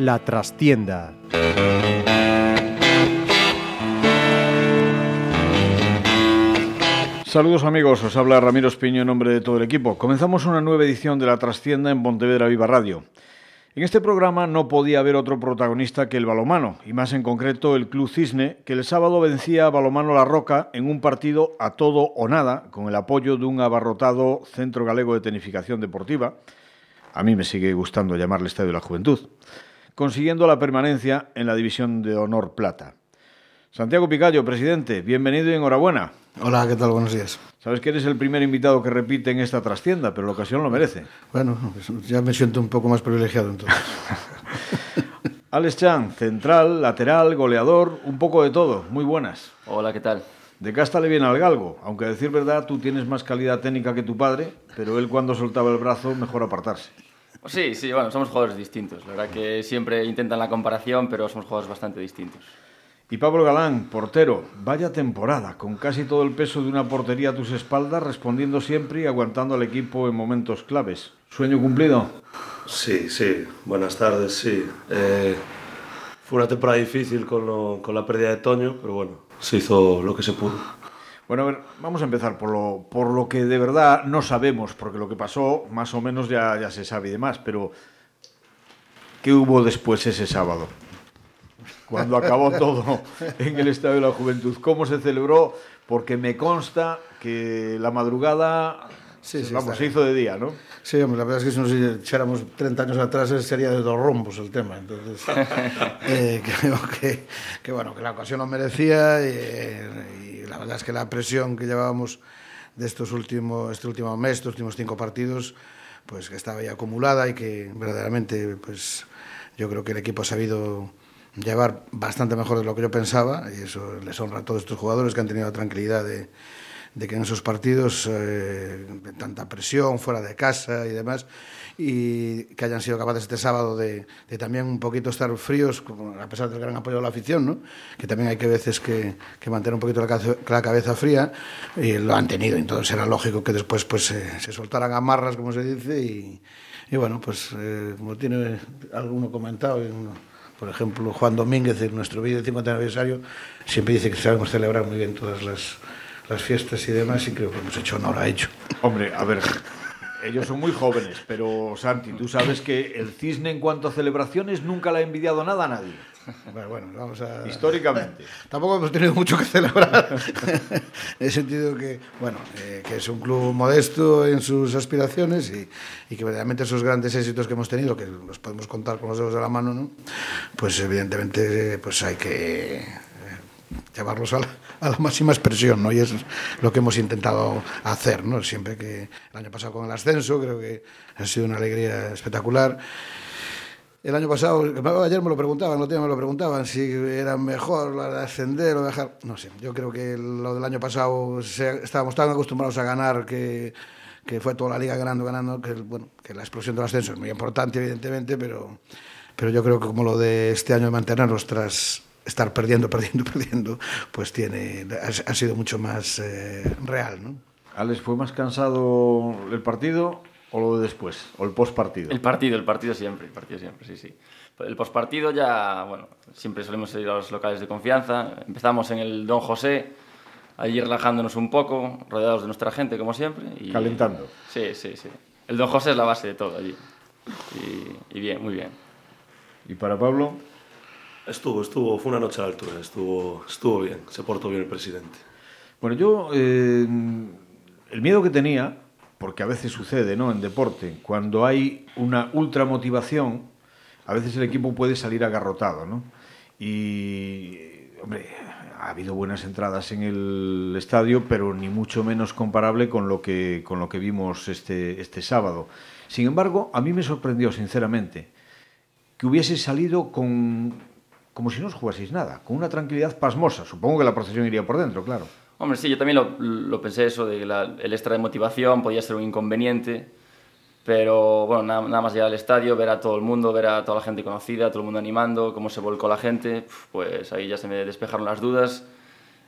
La trastienda. Saludos amigos, os habla Ramiro Espiño en nombre de todo el equipo. Comenzamos una nueva edición de La Trastienda en Pontevedra Viva Radio. En este programa no podía haber otro protagonista que el balomano, y más en concreto el Club Cisne, que el sábado vencía a Balomano La Roca en un partido a todo o nada, con el apoyo de un abarrotado Centro Galego de Tenificación Deportiva, a mí me sigue gustando llamarle Estadio de la Juventud, consiguiendo la permanencia en la División de Honor Plata. Santiago Picayo, presidente, bienvenido y enhorabuena. Hola, ¿qué tal? Buenos días. Sabes que eres el primer invitado que repite en esta trastienda, pero la ocasión lo merece. Bueno, pues ya me siento un poco más privilegiado entonces. Alex Chan, central, lateral, goleador, un poco de todo. Muy buenas. Hola, ¿qué tal? De le viene al galgo, aunque a decir verdad tú tienes más calidad técnica que tu padre, pero él cuando soltaba el brazo mejor apartarse. Sí, sí, bueno, somos jugadores distintos. La verdad que siempre intentan la comparación, pero somos jugadores bastante distintos. Y Pablo Galán, portero, vaya temporada, con casi todo el peso de una portería a tus espaldas, respondiendo siempre y aguantando al equipo en momentos claves. ¿Sueño cumplido? Sí, sí, buenas tardes, sí. Eh, fue una temporada difícil con, lo, con la pérdida de Toño, pero bueno, se hizo lo que se pudo. Bueno, a ver, vamos a empezar por lo, por lo que de verdad no sabemos, porque lo que pasó más o menos ya, ya se sabe y demás, pero ¿qué hubo después ese sábado? Cuando acabó todo en el Estadio de la Juventud. ¿Cómo se celebró? Porque me consta que la madrugada sí, sí, vamos, se hizo de día, ¿no? Sí, hombre, la verdad es que si nos echáramos 30 años atrás sería de dos rombos el tema. Entonces, eh, creo que, que, bueno, que la ocasión lo merecía y, y, la verdad es que la presión que llevábamos de estos últimos, este último mes, estos últimos cinco partidos, pues que estaba ya acumulada y que verdaderamente, pues yo creo que el equipo ha sabido llevar bastante mejor de lo que yo pensaba y eso les honra a todos estos jugadores que han tenido la tranquilidad de, de que en esos partidos, eh, tanta presión fuera de casa y demás, y que hayan sido capaces este sábado de, de, también un poquito estar fríos, a pesar del gran apoyo de la afición, ¿no? que también hay que veces que, que mantener un poquito la cabeza, la cabeza, fría, y lo han tenido, entonces era lógico que después pues, se, se soltaran amarras, como se dice, y, y bueno, pues eh, como tiene alguno comentado, y uno, por ejemplo, Juan Domínguez, en nuestro vídeo de 50 aniversario, siempre dice que sabemos celebrar muy bien todas las, las fiestas y demás, y creo que hemos hecho honor a ello. Hombre, a ver, ellos son muy jóvenes, pero Santi, tú sabes que el cisne en cuanto a celebraciones nunca le ha envidiado nada a nadie. Bueno, bueno, vamos a... Históricamente. Tampoco hemos tenido mucho que celebrar. en el sentido que, bueno, eh, que es un club modesto en sus aspiraciones y, y, que verdaderamente esos grandes éxitos que hemos tenido, que los podemos contar con los dedos de la mano, ¿no? Pues evidentemente pues hay que eh, llevarlos a la, a la, máxima expresión, ¿no? Y es lo que hemos intentado hacer, ¿no? Siempre que el año pasado con el ascenso, creo que ha sido una alegría espectacular. El año pasado, ayer me lo preguntaban, el otro me lo preguntaban, si era mejor la de ascender o dejar. No sé, yo creo que lo del año pasado se, estábamos tan acostumbrados a ganar que, que fue toda la liga ganando, ganando, que, bueno, que la explosión del ascenso es muy importante, evidentemente, pero, pero yo creo que como lo de este año de mantenernos tras estar perdiendo, perdiendo, perdiendo, pues tiene, ha, ha sido mucho más eh, real. ¿no? Alex, ¿fue más cansado el partido ¿O lo de después? ¿O el postpartido? El partido, el partido siempre, el partido siempre, sí, sí. El postpartido ya, bueno, siempre solemos ir a los locales de confianza. Empezamos en el Don José, allí relajándonos un poco, rodeados de nuestra gente, como siempre. Y, Calentando. Sí, sí, sí. El Don José es la base de todo allí. Y, y bien, muy bien. ¿Y para Pablo? Estuvo, estuvo, fue una noche a la altura, estuvo, estuvo bien, se portó bien el presidente. Bueno, yo, eh, el miedo que tenía porque a veces sucede ¿no? en deporte, cuando hay una ultra motivación, a veces el equipo puede salir agarrotado. ¿no? Y, hombre, ha habido buenas entradas en el estadio, pero ni mucho menos comparable con lo que, con lo que vimos este, este sábado. Sin embargo, a mí me sorprendió, sinceramente, que hubiese salido con, como si no os jugaseis nada, con una tranquilidad pasmosa. Supongo que la procesión iría por dentro, claro. Hombre, sí, yo también lo, lo pensé eso, de la, el extra de motivación podía ser un inconveniente, Pero bueno, nada, nada, más llegar al estadio, ver a todo el mundo, ver a toda la gente conocida, todo el mundo animando, cómo se volcó la gente, pues ahí ya se me despejaron las dudas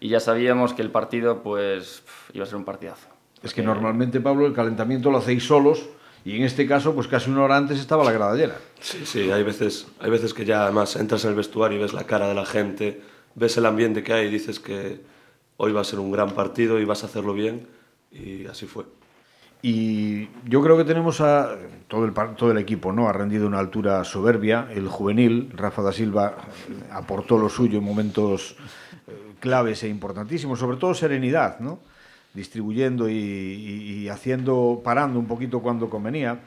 y ya sabíamos que el partido pues iba a ser un partidazo. Es que normalmente, Pablo, el calentamiento lo hacéis solos y en este caso, pues casi una hora antes estaba la grada llena. Sí, sí, hay veces, hay veces que ya además entras en el vestuario y ves la cara de la gente, ves el ambiente que hay y dices que hoy va a ser un gran partido y vas a hacerlo bien y así fue. Y yo creo que tenemos a todo el, todo el equipo, ¿no? Ha rendido una altura soberbia. El juvenil, Rafa da Silva, aportó lo suyo en momentos eh, claves e importantísimos, sobre todo serenidad, ¿no? Distribuyendo y, y, y haciendo, parando un poquito cuando convenía.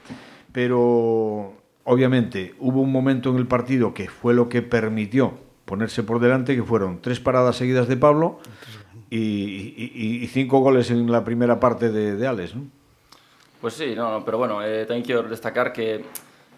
Pero obviamente hubo un momento en el partido que fue lo que permitió ponerse por delante, que fueron tres paradas seguidas de Pablo y, y, y cinco goles en la primera parte de, de Alex, ¿no? Pues sí, no, no pero bueno, eh, también quiero destacar que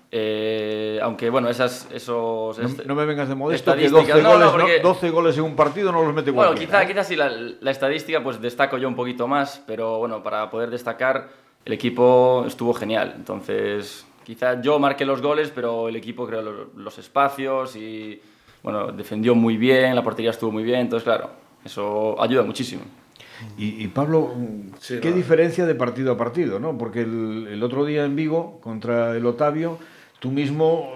eh, aunque bueno, esas, esos... No, no, me vengas de modesto, que 12 goles, no, no, porque, 12 goles en un partido no los mete Bueno, quizá, ¿eh? quizá sí la, la, estadística pues destaco yo un poquito más, pero bueno, para poder destacar el equipo estuvo genial. Entonces, quizá yo marqué los goles, pero el equipo creó los, los espacios y bueno, defendió muy bien, la portería estuvo muy bien, entonces claro, eso ayuda muchísimo. Y, y, Pablo, sí, ¿qué no. diferencia de partido a partido? ¿no? Porque el, el, otro día en Vigo, contra el Otavio, tú mismo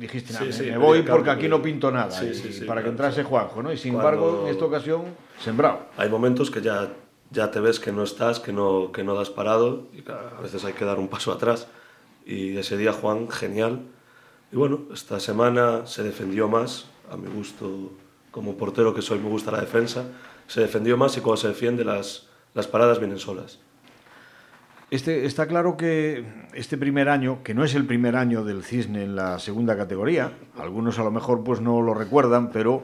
dijiste, sí, sí, me voy porque aquí no pinto nada, y, para que entrase Juanjo, ¿no? Y sin Cuando... embargo, en esta ocasión, sembrado. Hay momentos que ya, ya te ves que no estás, que no, que no das parado, y a veces hay que dar un paso atrás. Y ese día Juan, genial. Y bueno, esta semana se defendió más, a mi gusto, como portero que soy, me gusta la defensa se defendió más y cuando se defiende las, las paradas vienen solas. Este, está claro que este primer año, que no es el primer año del Cisne en la segunda categoría, algunos a lo mejor pues no lo recuerdan, pero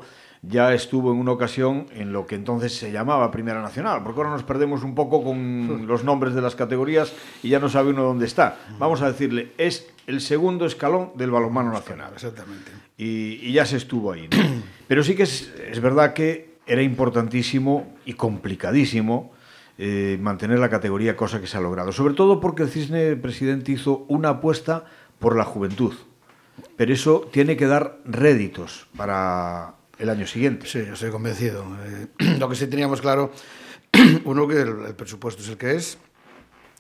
ya estuvo en una ocasión en lo que entonces se llamaba Primera Nacional, porque ahora nos perdemos un poco con los nombres de las categorías y ya no sabe uno dónde está. Vamos a decirle, es el segundo escalón del balonmano nacional. Exactamente. Y, y ya se estuvo ahí. ¿no? Pero sí que es, es verdad que era importantísimo y complicadísimo eh, mantener la categoría, cosa que se ha logrado. Sobre todo porque el Cisne Presidente hizo una apuesta por la juventud. Pero eso tiene que dar réditos para el año siguiente. Sí, estoy convencido. Eh, lo que sí teníamos claro, uno, que el, el presupuesto es el que es.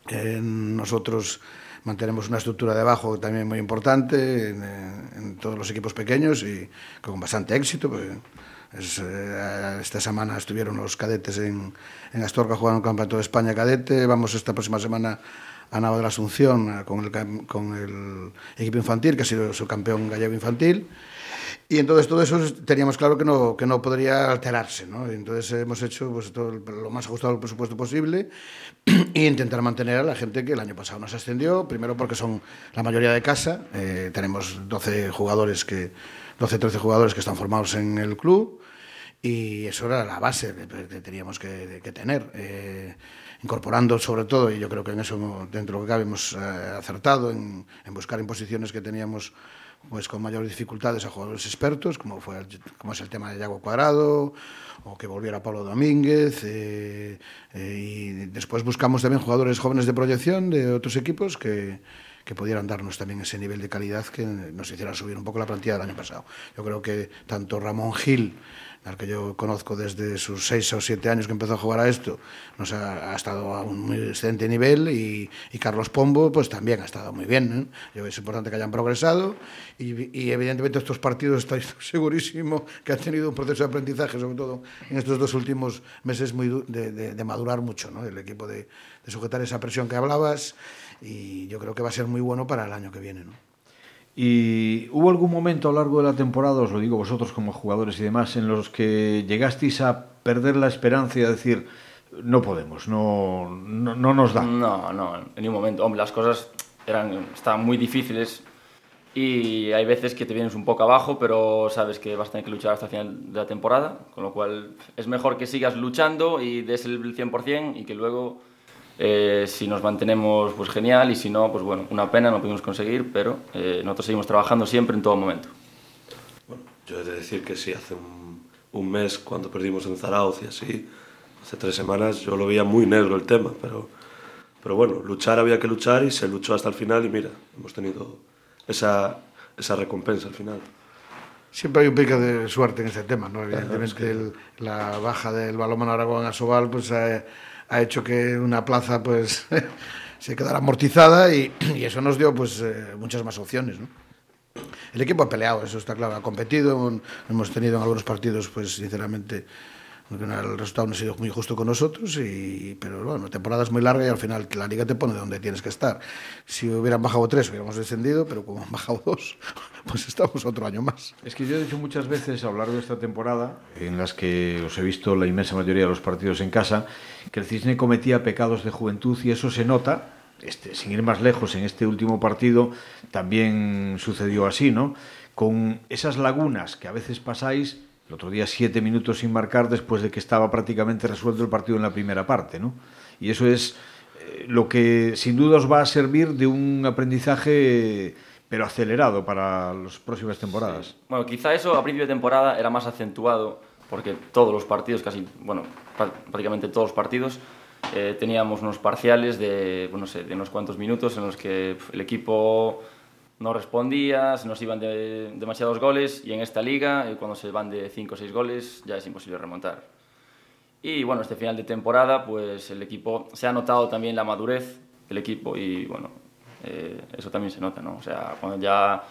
Eh, nosotros mantenemos una estructura de abajo también muy importante en, en todos los equipos pequeños y con bastante éxito. Pues, es, eh, esta semana estuvieron los cadetes en, en Astorga jugando un campeonato de España cadete. Vamos esta próxima semana a Nava de la Asunción con el, con el equipo infantil, que ha sido su campeón gallego infantil. Y entonces todo eso teníamos claro que no, que no podría alterarse. ¿no? Entonces hemos hecho pues, todo lo más ajustado al presupuesto posible e intentar mantener a la gente que el año pasado nos ascendió. Primero porque son la mayoría de casa. Eh, tenemos 12 jugadores que 12, 13 jugadores que están formados en el club y eso era la base que teníamos que, que tener. Eh, incorporando sobre todo, y yo creo que en eso dentro de lo que cabe hemos eh, acertado en, en buscar imposiciones que teníamos pues con mayores dificultades a jugadores expertos, como, fue el, como es el tema de Yago Cuadrado, o que volviera Pablo Domínguez, eh, eh, y después buscamos también jugadores jóvenes de proyección de otros equipos que, que pudieran darnos también ese nivel de calidad que nos hiciera subir un poco la plantilla del año pasado. Yo creo que tanto Ramón Gil, al que yo conozco desde sus seis o siete años que empezó a jugar a esto, nos ha, ha estado a un muy excelente nivel y, y, Carlos Pombo pues también ha estado muy bien. ¿eh? Es importante que hayan progresado y, y, evidentemente estos partidos estoy segurísimo que han tenido un proceso de aprendizaje, sobre todo en estos dos últimos meses muy de, de, de madurar mucho, ¿no? el equipo de, de sujetar esa presión que hablabas y yo creo que va a ser muy bueno para el año que viene. ¿no? ¿Y hubo algún momento a lo largo de la temporada, os lo digo vosotros como jugadores y demás, en los que llegasteis a perder la esperanza y a decir, no podemos, no, no, no nos da? No, no, en ningún momento. Hombre, las cosas eran, estaban muy difíciles y hay veces que te vienes un poco abajo, pero sabes que vas a tener que luchar hasta el final de la temporada, con lo cual es mejor que sigas luchando y des el 100% y que luego eh, si nos mantenemos, pues genial, y si no, pues bueno, una pena, no pudimos conseguir, pero eh, nosotros seguimos trabajando siempre en todo momento. Bueno, yo he de decir que sí, hace un, un mes, cuando perdimos en Zarauz y así, hace tres semanas, yo lo veía muy negro el tema, pero, pero bueno, luchar había que luchar y se luchó hasta el final y mira, hemos tenido esa, esa recompensa al final. Siempre hay un pico de suerte en este tema, ¿no? Evidentemente es que... el, la baja del balonmano Aragón a Sobal pues ha, ha hecho que una plaza pues se quedara amortizada y, eso nos dio pues eh, muchas más opciones, ¿no? El equipo ha peleado, eso está claro, ha competido, hemos tenido en algunos partidos pues sinceramente el resultado no ha sido muy justo con nosotros, y, pero bueno, la temporada es muy larga y al final la liga te pone donde tienes que estar. Si hubieran bajado tres, hubiéramos descendido, pero como han bajado dos, pues estamos otro año más. Es que yo he dicho muchas veces a lo de esta temporada, en las que os he visto la inmensa mayoría de los partidos en casa, que el Cisne cometía pecados de juventud y eso se nota. Este, sin ir más lejos, en este último partido también sucedió así, ¿no? Con esas lagunas que a veces pasáis el otro día siete minutos sin marcar después de que estaba prácticamente resuelto el partido en la primera parte, ¿no? Y eso es eh, lo que sin duda os va a servir de un aprendizaje pero acelerado para las próximas temporadas. Bueno, quizá eso a principio de temporada era más acentuado porque todos los partidos, casi, bueno, prácticamente todos los partidos, eh, teníamos unos parciales de, bueno, no de unos cuantos minutos en los que el equipo no respondía, se nos iban de, demasiados goles y en esta liga, eh, cuando se van de 5 o 6 goles, ya es imposible remontar. Y bueno, este final de temporada, pues el equipo, se ha notado también la madurez del equipo y bueno, eh, eso también se nota, ¿no? O sea, cuando ya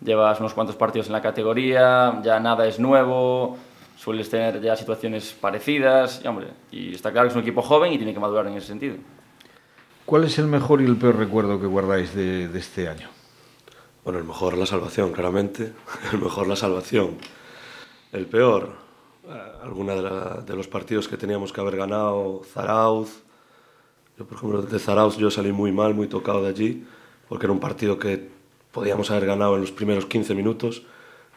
llevas unos cuantos partidos en la categoría, ya nada es nuevo, sueles tener ya situaciones parecidas, y, hombre, y está claro que es un equipo joven y tiene que madurar en ese sentido. ¿Cuál es el mejor y el peor recuerdo que guardáis de, de este año? Bueno, el mejor la salvación, claramente. El mejor la salvación. El peor, eh, alguna de, de, los partidos que teníamos que haber ganado, Zarauz. Yo, por ejemplo, de Zarauz yo salí muy mal, muy tocado de allí, porque era un partido que podíamos haber ganado en los primeros 15 minutos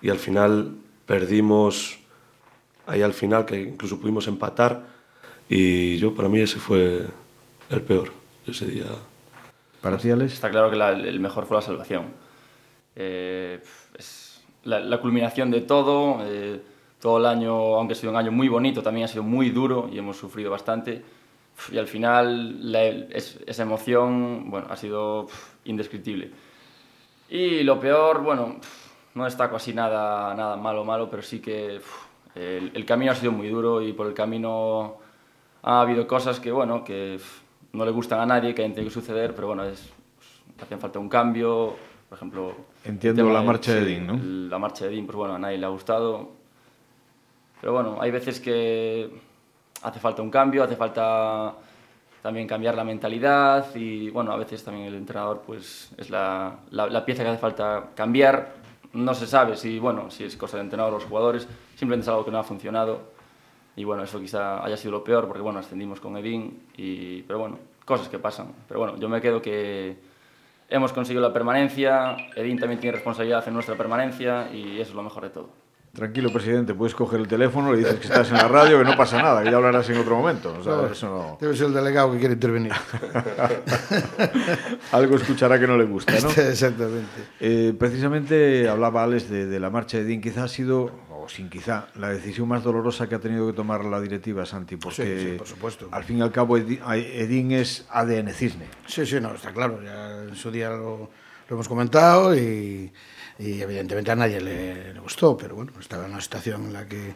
y al final perdimos ahí al final, que incluso pudimos empatar. Y yo, para mí, ese fue el peor, ese día. ¿Para ti, Alex? Está claro que la, el mejor fue la salvación eh, es la, la, culminación de todo. Eh, todo el año, aunque ha sido un año muy bonito, también ha sido muy duro y hemos sufrido bastante. Y al final la, es, esa emoción bueno, ha sido indescriptible. Y lo peor, bueno, no destaco así nada, nada malo malo, pero sí que el, el, camino ha sido muy duro y por el camino ha habido cosas que, bueno, que no le gustan a nadie, que han tenido que suceder, pero bueno, es, hacen falta un cambio, por ejemplo... Entiendo la marcha de, de Dean, ¿no? La marcha de Dean, pues bueno, a nadie le ha gustado. Pero bueno, hay veces que hace falta un cambio, hace falta también cambiar la mentalidad y bueno, a veces también el entrenador pues es la, la, la pieza que hace falta cambiar. No se sabe si, bueno, si es cosa del entrenador o los jugadores, simplemente es algo que no ha funcionado. Y bueno, eso quizá haya sido lo peor porque bueno, ascendimos con Edín, y, pero bueno, cosas que pasan. Pero bueno, yo me quedo que hemos conseguido la permanencia, Edín también tiene responsabilidad en nuestra permanencia y eso es lo mejor de todo. Tranquilo, presidente, puedes coger el teléfono, le dices que estás en la radio, que no pasa nada, que ya hablarás en otro momento. O sea, no, eso no... Debe ser el delegado que quiere intervenir. Algo escuchará que no le gusta, ¿no? Exactamente. Eh, precisamente hablaba Alex de, de la marcha de Edín, quizá ha sido o sin quizá, la decisión más dolorosa que ha tenido que tomar la directiva, Santi, porque sí, sí, por supuesto. al fin y al cabo Edín es ADN Cisne. Sí, sí, no, está claro, ya en su día lo, lo hemos comentado y, y, evidentemente a nadie le, le, gustó, pero bueno, estaba en una situación en la que,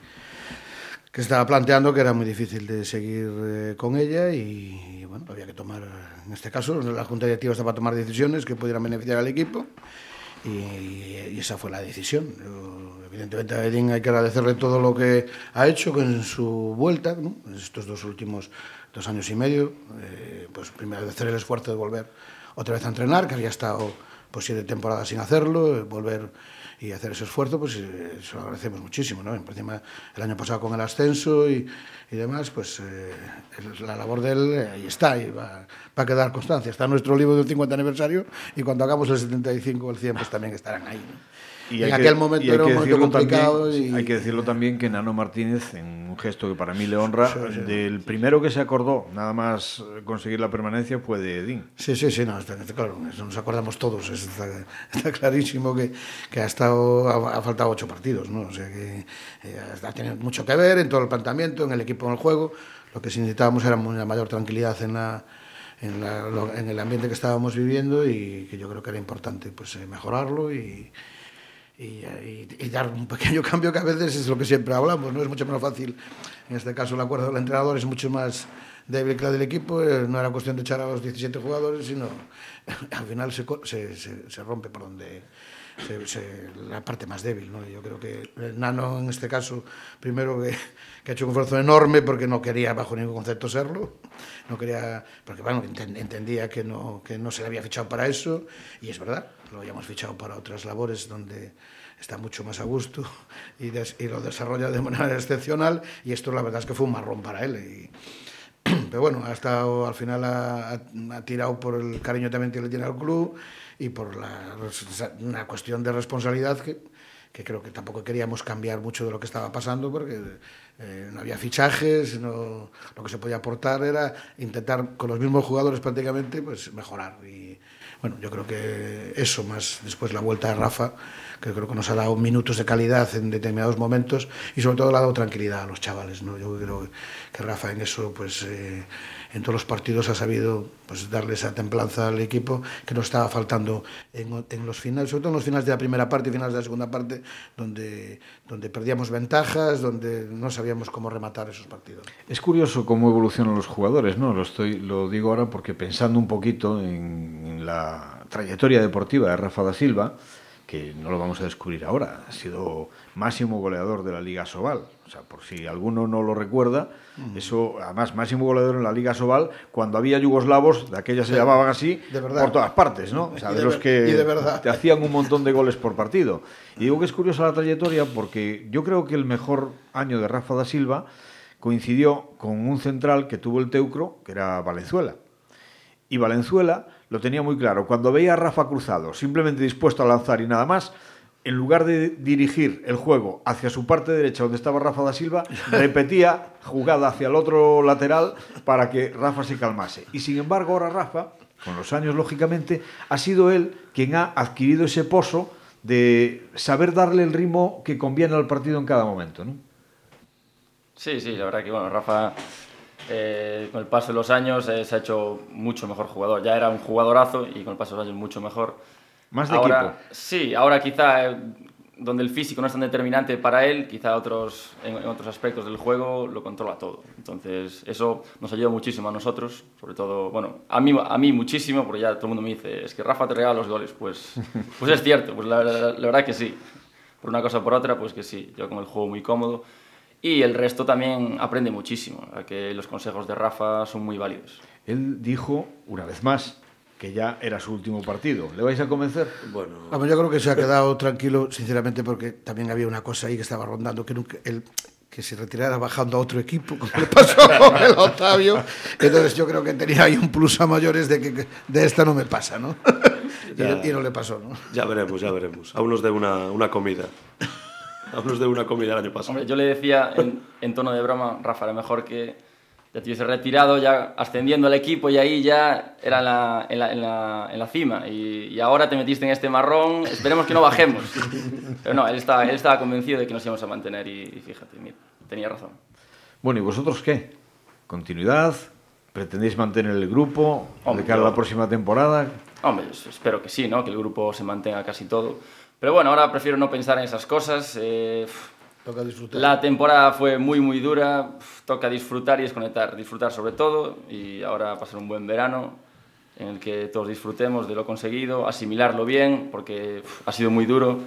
que estaba planteando que era muy difícil de seguir eh, con ella y, y, bueno, había que tomar, en este caso, la Junta Directiva estaba a tomar decisiones que pudieran beneficiar al equipo y, y, esa fue la decisión. Yo, evidentemente a Edín hay que agradecerle todo lo que ha hecho en su vuelta, ¿no? estos dos últimos dos años y medio, eh, pues primero hacer el esfuerzo de volver otra vez a entrenar, que había estado pues siete temporadas sin hacerlo, eh, volver y hacer ese esfuerzo, pues eh, eso lo agradecemos muchísimo, ¿no? Encima, el año pasado con el ascenso y, y demás, pues eh, la labor de él ahí está, y va, va, a quedar constancia. Está en nuestro libro del 50 aniversario y cuando hagamos el 75 o el 100, pues también estarán ahí, ¿no? Y en aquel que, momento era un momento complicado. También, y... Hay que decirlo también que Nano Martínez, en un gesto que para mí le honra, sí, sí, del sí. primero que se acordó, nada más conseguir la permanencia, fue de Edín. Sí, sí, sí, no, está, claro, eso nos acordamos todos. Está, está clarísimo que, que ha, estado, ha, ha, faltado ocho partidos, ¿no? O sea que eh, ha tenido mucho que ver en todo el planteamiento, en el equipo, en el juego. Lo que necesitábamos era una mayor tranquilidad en la en, la, en el ambiente que estábamos viviendo y que yo creo que era importante pues, eh, mejorarlo y, y, dar un pequeño cambio que a veces es lo que siempre hablamos, ¿no? Es mucho menos fácil, en este caso el acuerdo del entrenador es mucho más la del equipo, eh, no era cuestión de echar a los 17 jugadores, sino al final se, se, se, se rompe por donde la parte más débil. ¿no? Yo creo que el Nano, en este caso, primero que, que ha hecho un esfuerzo enorme porque no quería, bajo ningún concepto, serlo. No quería, porque bueno, entendía que no, que no se le había fichado para eso, y es verdad, lo habíamos fichado para otras labores donde está mucho más a gusto y, y lo desarrolla de manera excepcional, y esto la verdad es que fue un marrón para él. Y, pero bueno, ha estado, al final ha, tirado por el cariño también que le tiene al club y por la, una cuestión de responsabilidad que, que creo que tampoco queríamos cambiar mucho de lo que estaba pasando porque eh, no había fichajes, no, lo que se podía aportar era intentar con los mismos jugadores prácticamente pues mejorar bueno, yo creo que eso más después la vuelta de Rafa que creo que nos ha dado minutos de calidad en determinados momentos y sobre todo le ha dado tranquilidad a los chavales. ¿no? Yo creo que Rafa en eso, pues eh, en todos los partidos ha sabido pues, darle esa templanza al equipo que nos estaba faltando en, los finales, sobre todo en los finales de la primera parte y finales de la segunda parte, donde, donde perdíamos ventajas, donde no sabíamos cómo rematar esos partidos. Es curioso cómo evolucionan los jugadores, ¿no? Lo, estoy, lo digo ahora porque pensando un poquito en, en la trayectoria deportiva de Rafa da Silva, que no lo vamos a descubrir ahora, ha sido máximo goleador de la Liga Sobal. Sea, por si alguno no lo recuerda, mm. eso, además, máximo goleador en la Liga Sobal, cuando había yugoslavos, de aquellas se llamaban así, por todas partes, ¿no? O sea, de, de los que de te hacían un montón de goles por partido. Y digo que es curiosa la trayectoria porque yo creo que el mejor año de Rafa da Silva coincidió con un central que tuvo el Teucro, que era Valenzuela. Y Valenzuela lo tenía muy claro. Cuando veía a Rafa Cruzado simplemente dispuesto a lanzar y nada más, en lugar de dirigir el juego hacia su parte derecha donde estaba Rafa da Silva, repetía jugada hacia el otro lateral para que Rafa se calmase. Y sin embargo ahora Rafa, con los años lógicamente, ha sido él quien ha adquirido ese pozo de saber darle el ritmo que conviene al partido en cada momento. ¿no? Sí, sí, la verdad que bueno, Rafa eh, con el paso de los años eh, se ha hecho mucho mejor jugador. Ya era un jugadorazo y con el paso de los años mucho mejor. Más de ahora, equipo. Sí, ahora quizá eh, donde el físico no es tan determinante para él, quizá otros, en, en, otros aspectos del juego lo controla todo. Entonces eso nos ayuda muchísimo a nosotros, sobre todo, bueno, a mí, a mí muchísimo, porque ya todo el mundo me dice, es que Rafa te regala los goles. Pues, pues es cierto, pues la, la, la verdad que sí. Por una cosa o por otra, pues que sí. Yo con el juego muy cómodo. Y el resto también aprende muchísimo, a que los consejos de Rafa son muy válidos. Él dijo, una vez más, que ya era su último partido. ¿Le vais a convencer? Bueno, Vamos, yo creo que se ha quedado tranquilo, sinceramente, porque también había una cosa ahí que estaba rondando, que nunca, él, que se retirara bajando a otro equipo, como le pasó con el Octavio. Entonces yo creo que tenía ahí un plus a mayores de que de esta no me pasa, ¿no? Ya, y, y, no le pasó, ¿no? Ya veremos, ya veremos. Aún nos dé una, una comida. Hablamos de una comida el año pasado. Hombre, yo le decía en, en, tono de broma, Rafa, era mejor que ya te hubiese retirado, ya ascendiendo al equipo y ahí ya era en la, en la, en la, en la cima. Y, y, ahora te metiste en este marrón, esperemos que no bajemos. Pero no, él estaba, él estaba convencido de que nos íbamos a mantener y, y fíjate, mira, tenía razón. Bueno, ¿y vosotros qué? ¿Continuidad? ¿Pretendéis mantener el grupo Hombre, de cara a la próxima temporada? Hombre, espero que sí, ¿no? Que el grupo se mantenga casi todo pero bueno, ahora prefiero no pensar en esas cosas. Eh, toca disfrutar. La temporada fue muy, muy dura. Toca disfrutar y desconectar. Disfrutar sobre todo y ahora pasar un buen verano en el que todos disfrutemos de lo conseguido, asimilarlo bien, porque ha sido muy duro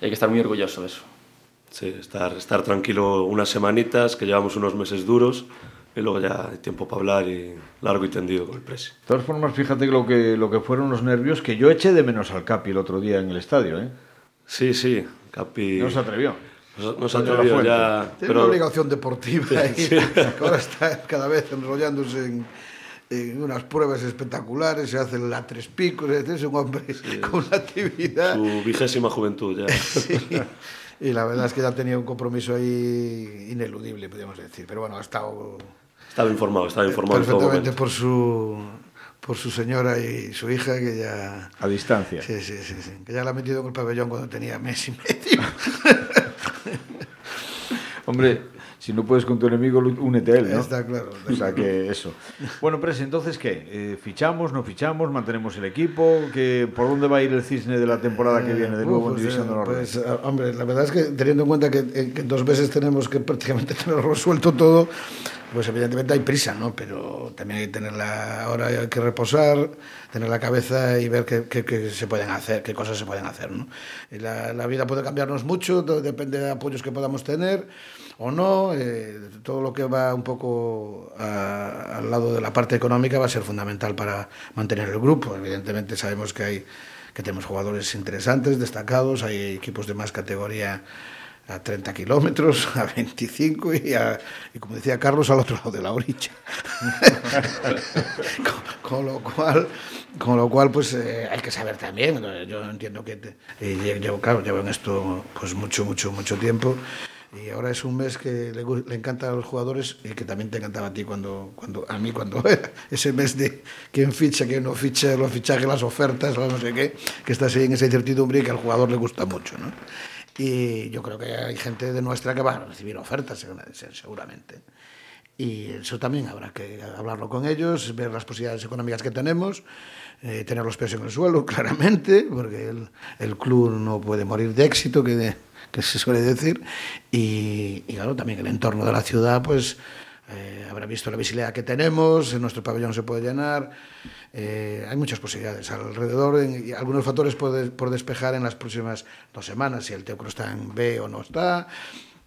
y hay que estar muy orgulloso de eso. Sí, estar, estar tranquilo unas semanitas, que llevamos unos meses duros, y luego ya hay tiempo para hablar y largo y tendido con el presi. De todas formas, fíjate lo que, lo que fueron los nervios que yo eché de menos al Capi el otro día en el estadio, ¿eh? Sí, sí, Capi... No se atrevió. No, no se atrevió ya... Tiene pero... una obligación deportiva ahí, sí. ahora está cada vez enrollándose en, en unas pruebas espectaculares, se hace la tres picos, es un hombre sí, con una actividad... Su vigésima juventud ya. sí. Y la verdad es que ya tenía un compromiso ahí ineludible, podríamos decir. Pero bueno, ha estado... Estaba informado, estaba informado. Perfectamente por su por su señora y su hija que ya... A distancia. Sí, sí, sí, sí. Que ya la ha metido en el pabellón cuando tenía mes y medio. Hombre, si no puedes con tu enemigo, únete a él, ¿no? Está claro. O sea que eso. Bueno, Pres, entonces, ¿qué? Eh, ¿Fichamos, no fichamos, mantenemos el equipo? ¿Qué, ¿Por dónde va a ir el cisne de la temporada que viene de nuevo en División de eh, pues, ah, hombre, la verdad es que teniendo en cuenta que, eh, que dos meses tenemos que prácticamente tener resuelto todo, pues evidentemente hay prisa, ¿no? Pero también hay que tener la, ahora hay que reposar, tener la cabeza y ver qué, qué- qué se pueden hacer, qué cosas se pueden hacer, ¿no? Y la, la vida puede cambiarnos mucho, todo depende de apoyos que podamos tener o no, eh, todo lo que va un poco a- al lado de la parte económica va a ser fundamental para mantener el grupo. Evidentemente sabemos que hay que tenemos jugadores interesantes, destacados, hay equipos de más categoría a 30 kilómetros, a 25 y, como decía Carlos, al otro lado de la orilla. con, lo cual, con lo cual pues eh, hay que saber también. Yo entiendo que te- eh, llevo, claro, llevo en esto pues mucho, mucho, mucho tiempo. Y ahora es un mes que le, encanta a los jugadores y que también te encantaba a ti cuando, cuando a mí cuando era ese mes de quién ficha, quién no ficha, los fichajes, las ofertas, no sé qué, que estás ahí en esa incertidumbre y que al jugador le gusta mucho, ¿no? Y yo creo que hay gente de nuestra que va a recibir ofertas segura- seguramente. Y eso también habrá que hablarlo con ellos, ver las posibilidades económicas que tenemos, eh, tener los pies en el suelo, claramente, porque el, el club no puede morir de éxito, que, se suele decir. Y claro, también el entorno de la ciudad, pues eh, habrá visto la visibilidad que tenemos, en nuestro pabellón se puede llenar. eh, hay muchas posibilidades alrededor en- algunos factores por, de- por despejar en las próximas dos semanas, si el Teucro está en B o no está.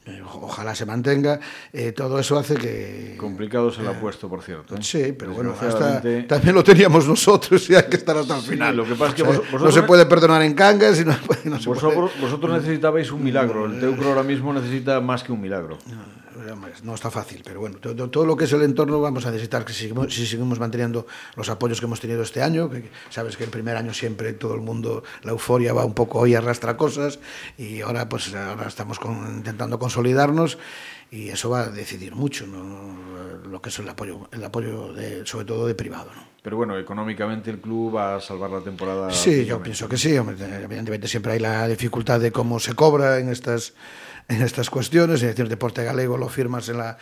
eh, ojalá se mantenga. eh, todo eso hace que. Complicado se lo ha puesto, por cierto. ¿eh? Sí, pero bueno, hasta, también lo teníamos nosotros y hay que estar hasta el Sí, final. lo que pasa es que O sea, vos- no vosotros- se puede perdonar en cangas y no, no se puede... Vosotros, vosotros necesitabais un milagro. El Teucro ahora mismo necesita más que un milagro. Hombre, No está fácil, pero bueno, todo, todo lo que es el entorno vamos a necesitar que si seguimos, si seguimos manteniendo los apoyos que hemos tenido este año, que sabes que el primer año siempre todo el mundo, la euforia va un poco hoy arrastra cosas y ahora pues ahora estamos con- intentando consolidarnos y eso va a decidir mucho ¿no? lo que es el apoyo, el apoyo de, sobre todo de privado. ¿no? Pero bueno, económicamente el club va a salvar la temporada. Sí, yo pienso que sí. Evidentemente siempre hay la dificultad de cómo se cobra en estas, en estas cuestiones, es decir, el deporte galego lo firmas en la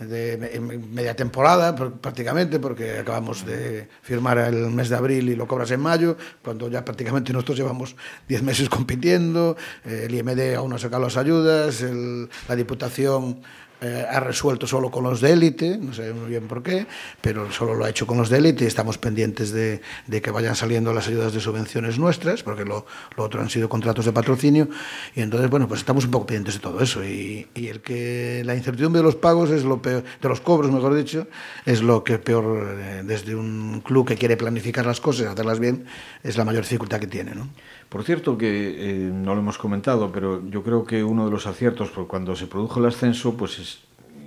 de en media temporada prácticamente porque acabamos de firmar el mes de abril y lo cobras en mayo cuando ya prácticamente nosotros llevamos 10 meses compitiendo el IMD aún no ha sacado las ayudas el, la Diputación eh, ha resuelto solo con los de élite, no muy bien por qué, pero solo lo ha hecho con los de élite y estamos pendientes de, que vayan saliendo las ayudas de subvenciones nuestras, porque lo, otro han sido contratos de patrocinio, y entonces, bueno, pues estamos un poco pendientes de todo eso, y, y el que la incertidumbre de los pagos es lo peor, de los cobros, mejor dicho, es lo que peor, eh, desde un club que quiere planificar las cosas, hacerlas bien, es la mayor dificultad que tiene, ¿no? Por cierto, que eh, no lo hemos comentado, pero yo creo que uno de los aciertos, por cuando se produjo el ascenso, pues es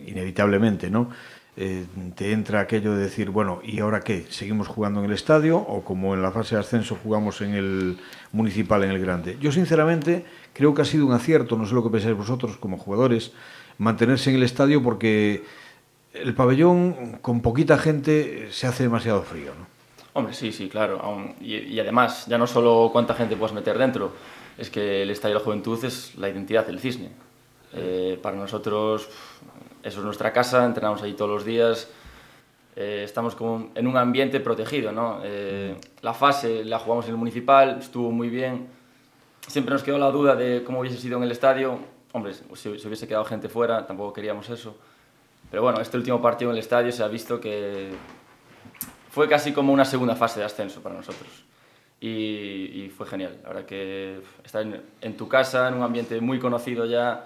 inevitablemente, ¿no? Eh, te entra aquello de decir, bueno, ¿y ahora qué? ¿Seguimos jugando en el estadio o como en la fase de ascenso jugamos en el municipal, en el grande? Yo sinceramente creo que ha sido un acierto, no sé lo que pensáis vosotros como jugadores, mantenerse en el estadio porque el pabellón con poquita gente se hace demasiado frío, ¿no? Hombre, sí, sí, claro. aún- y, y además, ya no solo cuánta gente puedes meter dentro, es que el Estadio de la Juventud es la identidad del cisne. Eh, para nosotros, eso es nuestra casa, entrenamos ahí todos los días, eh, estamos como en un ambiente protegido, ¿no? Eh, la fase la jugamos en el municipal, estuvo muy bien. Siempre nos quedó la duda de cómo hubiese sido en el estadio. Hombre, si, si hubiese quedado gente fuera, tampoco queríamos eso. Pero bueno, este último partido en el estadio se ha visto que fue casi como una segunda fase de ascenso para nosotros. Y, y fue genial. Verdad que estar en, en tu casa, en un ambiente muy conocido ya,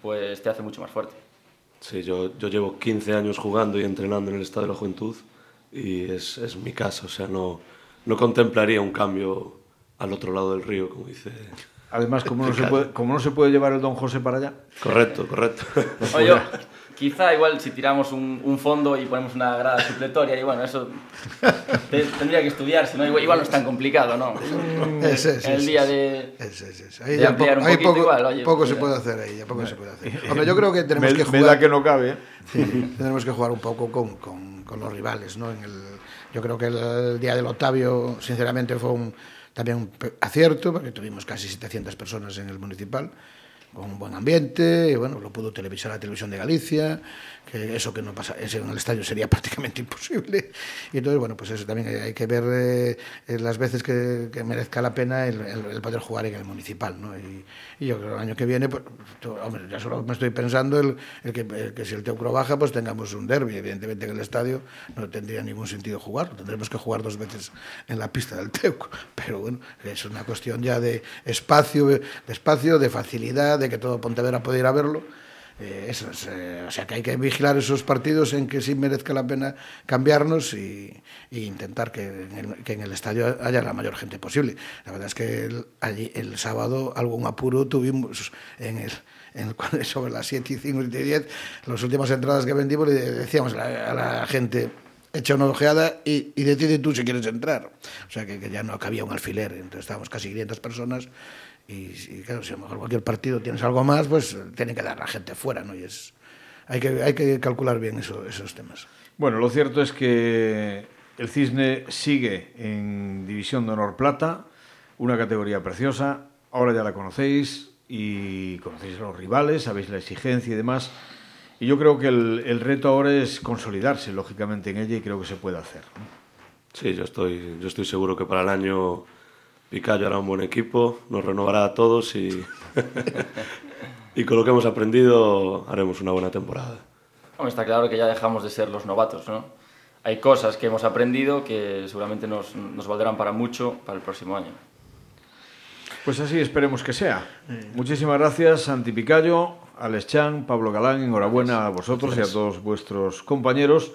pues te hace mucho más fuerte. Sí, yo, yo llevo 15 años jugando y entrenando en el Estado de la Juventud y es, es mi casa, o sea, no, no contemplaría un cambio al otro lado del río, como dice. Además, como no, se puede, como no se puede llevar el Don José para allá, Correcto, correcto. Oye, yo, quizá igual si tiramos un, un fondo y ponemos una grada supletoria, y bueno, eso te- tendría que estudiar, si no, igual, igual no es tan complicado, ¿no? Ese, ese, el ese, día de... Ese, ese. Ahí de ya ampliar poco, un poquito poco, igual, oye, poco pues se puede hacer ahí, ya poco se puede hacer. Hombre, yo creo que tenemos me, que me jugar... da que no cabe. ¿eh? Sí, tenemos que jugar un poco con, con, con los rivales, ¿no? En el, yo creo que el, el día del Octavio, sinceramente, fue un, también un acierto, porque tuvimos casi 700 personas en el municipal. Con un buen ambiente, y bueno, lo pudo televisar la televisión de Galicia, que eso que no pasa en el estadio sería prácticamente imposible. Y entonces, bueno, pues eso también hay que ver eh, eh, las veces que, que, merezca la pena el, el, el, poder jugar en el municipal, ¿no? Y, y, yo creo que el año que viene, pues, hombre, ya solo me estoy pensando el, el, que, que si el Teucro baja, pues tengamos un derby. Evidentemente en el estadio no tendría ningún sentido jugar, tendremos que jugar dos veces en la pista del Teucro. Pero bueno, es una cuestión ya de espacio, de espacio, de facilidad, de que todo Pontevedra pueda ir a verlo eh, eso es, eh, o sea que hay que vigilar esos partidos en que sí merezca la pena cambiarnos y, y intentar que en, el, que en, el, estadio haya la mayor gente posible. La verdad es que el, allí, el sábado algún apuro tuvimos en el, en el, sobre las 7 y 5 y 10, las últimas entradas que vendimos le decíamos a la, a la gente echa una ojeada y, y decide tú si quieres entrar. O sea que, que ya no cabía un alfiler, entonces estábamos casi 500 personas y, y, claro, si a lo mejor cualquier partido tienes algo más, pues tiene que dar la gente fuera, ¿no? Y es, hay, que, hay que calcular bien eso, esos temas. Bueno, lo cierto es que el Cisne sigue en División de Honor Plata, una categoría preciosa, ahora ya la conocéis y conocéis a los rivales, sabéis la exigencia y demás. Y yo creo que el, el reto ahora es consolidarse, lógicamente, en ella y creo que se puede hacer. ¿no? Sí, yo estoy, yo estoy seguro que para el año Picayo hará un buen equipo, nos renovará a todos y, y con lo que hemos aprendido haremos una buena temporada. Bueno, está claro que ya dejamos de ser los novatos, ¿no? Hay cosas que hemos aprendido que seguramente nos, nos valdrán para mucho para el próximo año. Pues así esperemos que sea. Muchísimas gracias, Santi Picayo, Alex Chan, Pablo Galán, enhorabuena a vosotros gracias. y a todos vuestros compañeros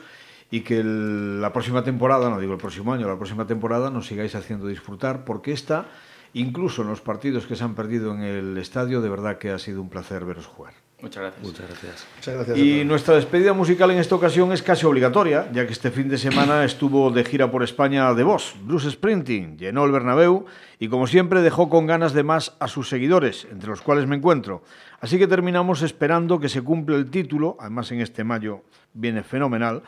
y que el, la próxima temporada, no digo el próximo año, la próxima temporada nos sigáis haciendo disfrutar, porque esta, incluso en los partidos que se han perdido en el estadio, de verdad que ha sido un placer veros jugar. Muchas gracias. Muchas gracias. Muchas gracias y nuestra despedida musical en esta ocasión es casi obligatoria, ya que este fin de semana estuvo de gira por España de voz. Bruce Sprinting llenó el Bernabéu y como siempre dejó con ganas de más a sus seguidores, entre los cuales me encuentro. Así que terminamos esperando que se cumpla el título, además en este mayo viene fenomenal,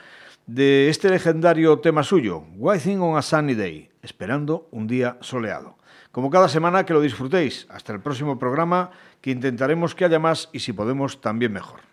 de este legendario tema suyo, Waiting on a Sunny Day, esperando un día soleado. Como cada semana, que lo disfrutéis. Hasta el próximo programa, que intentaremos que haya más y si podemos, también mejor.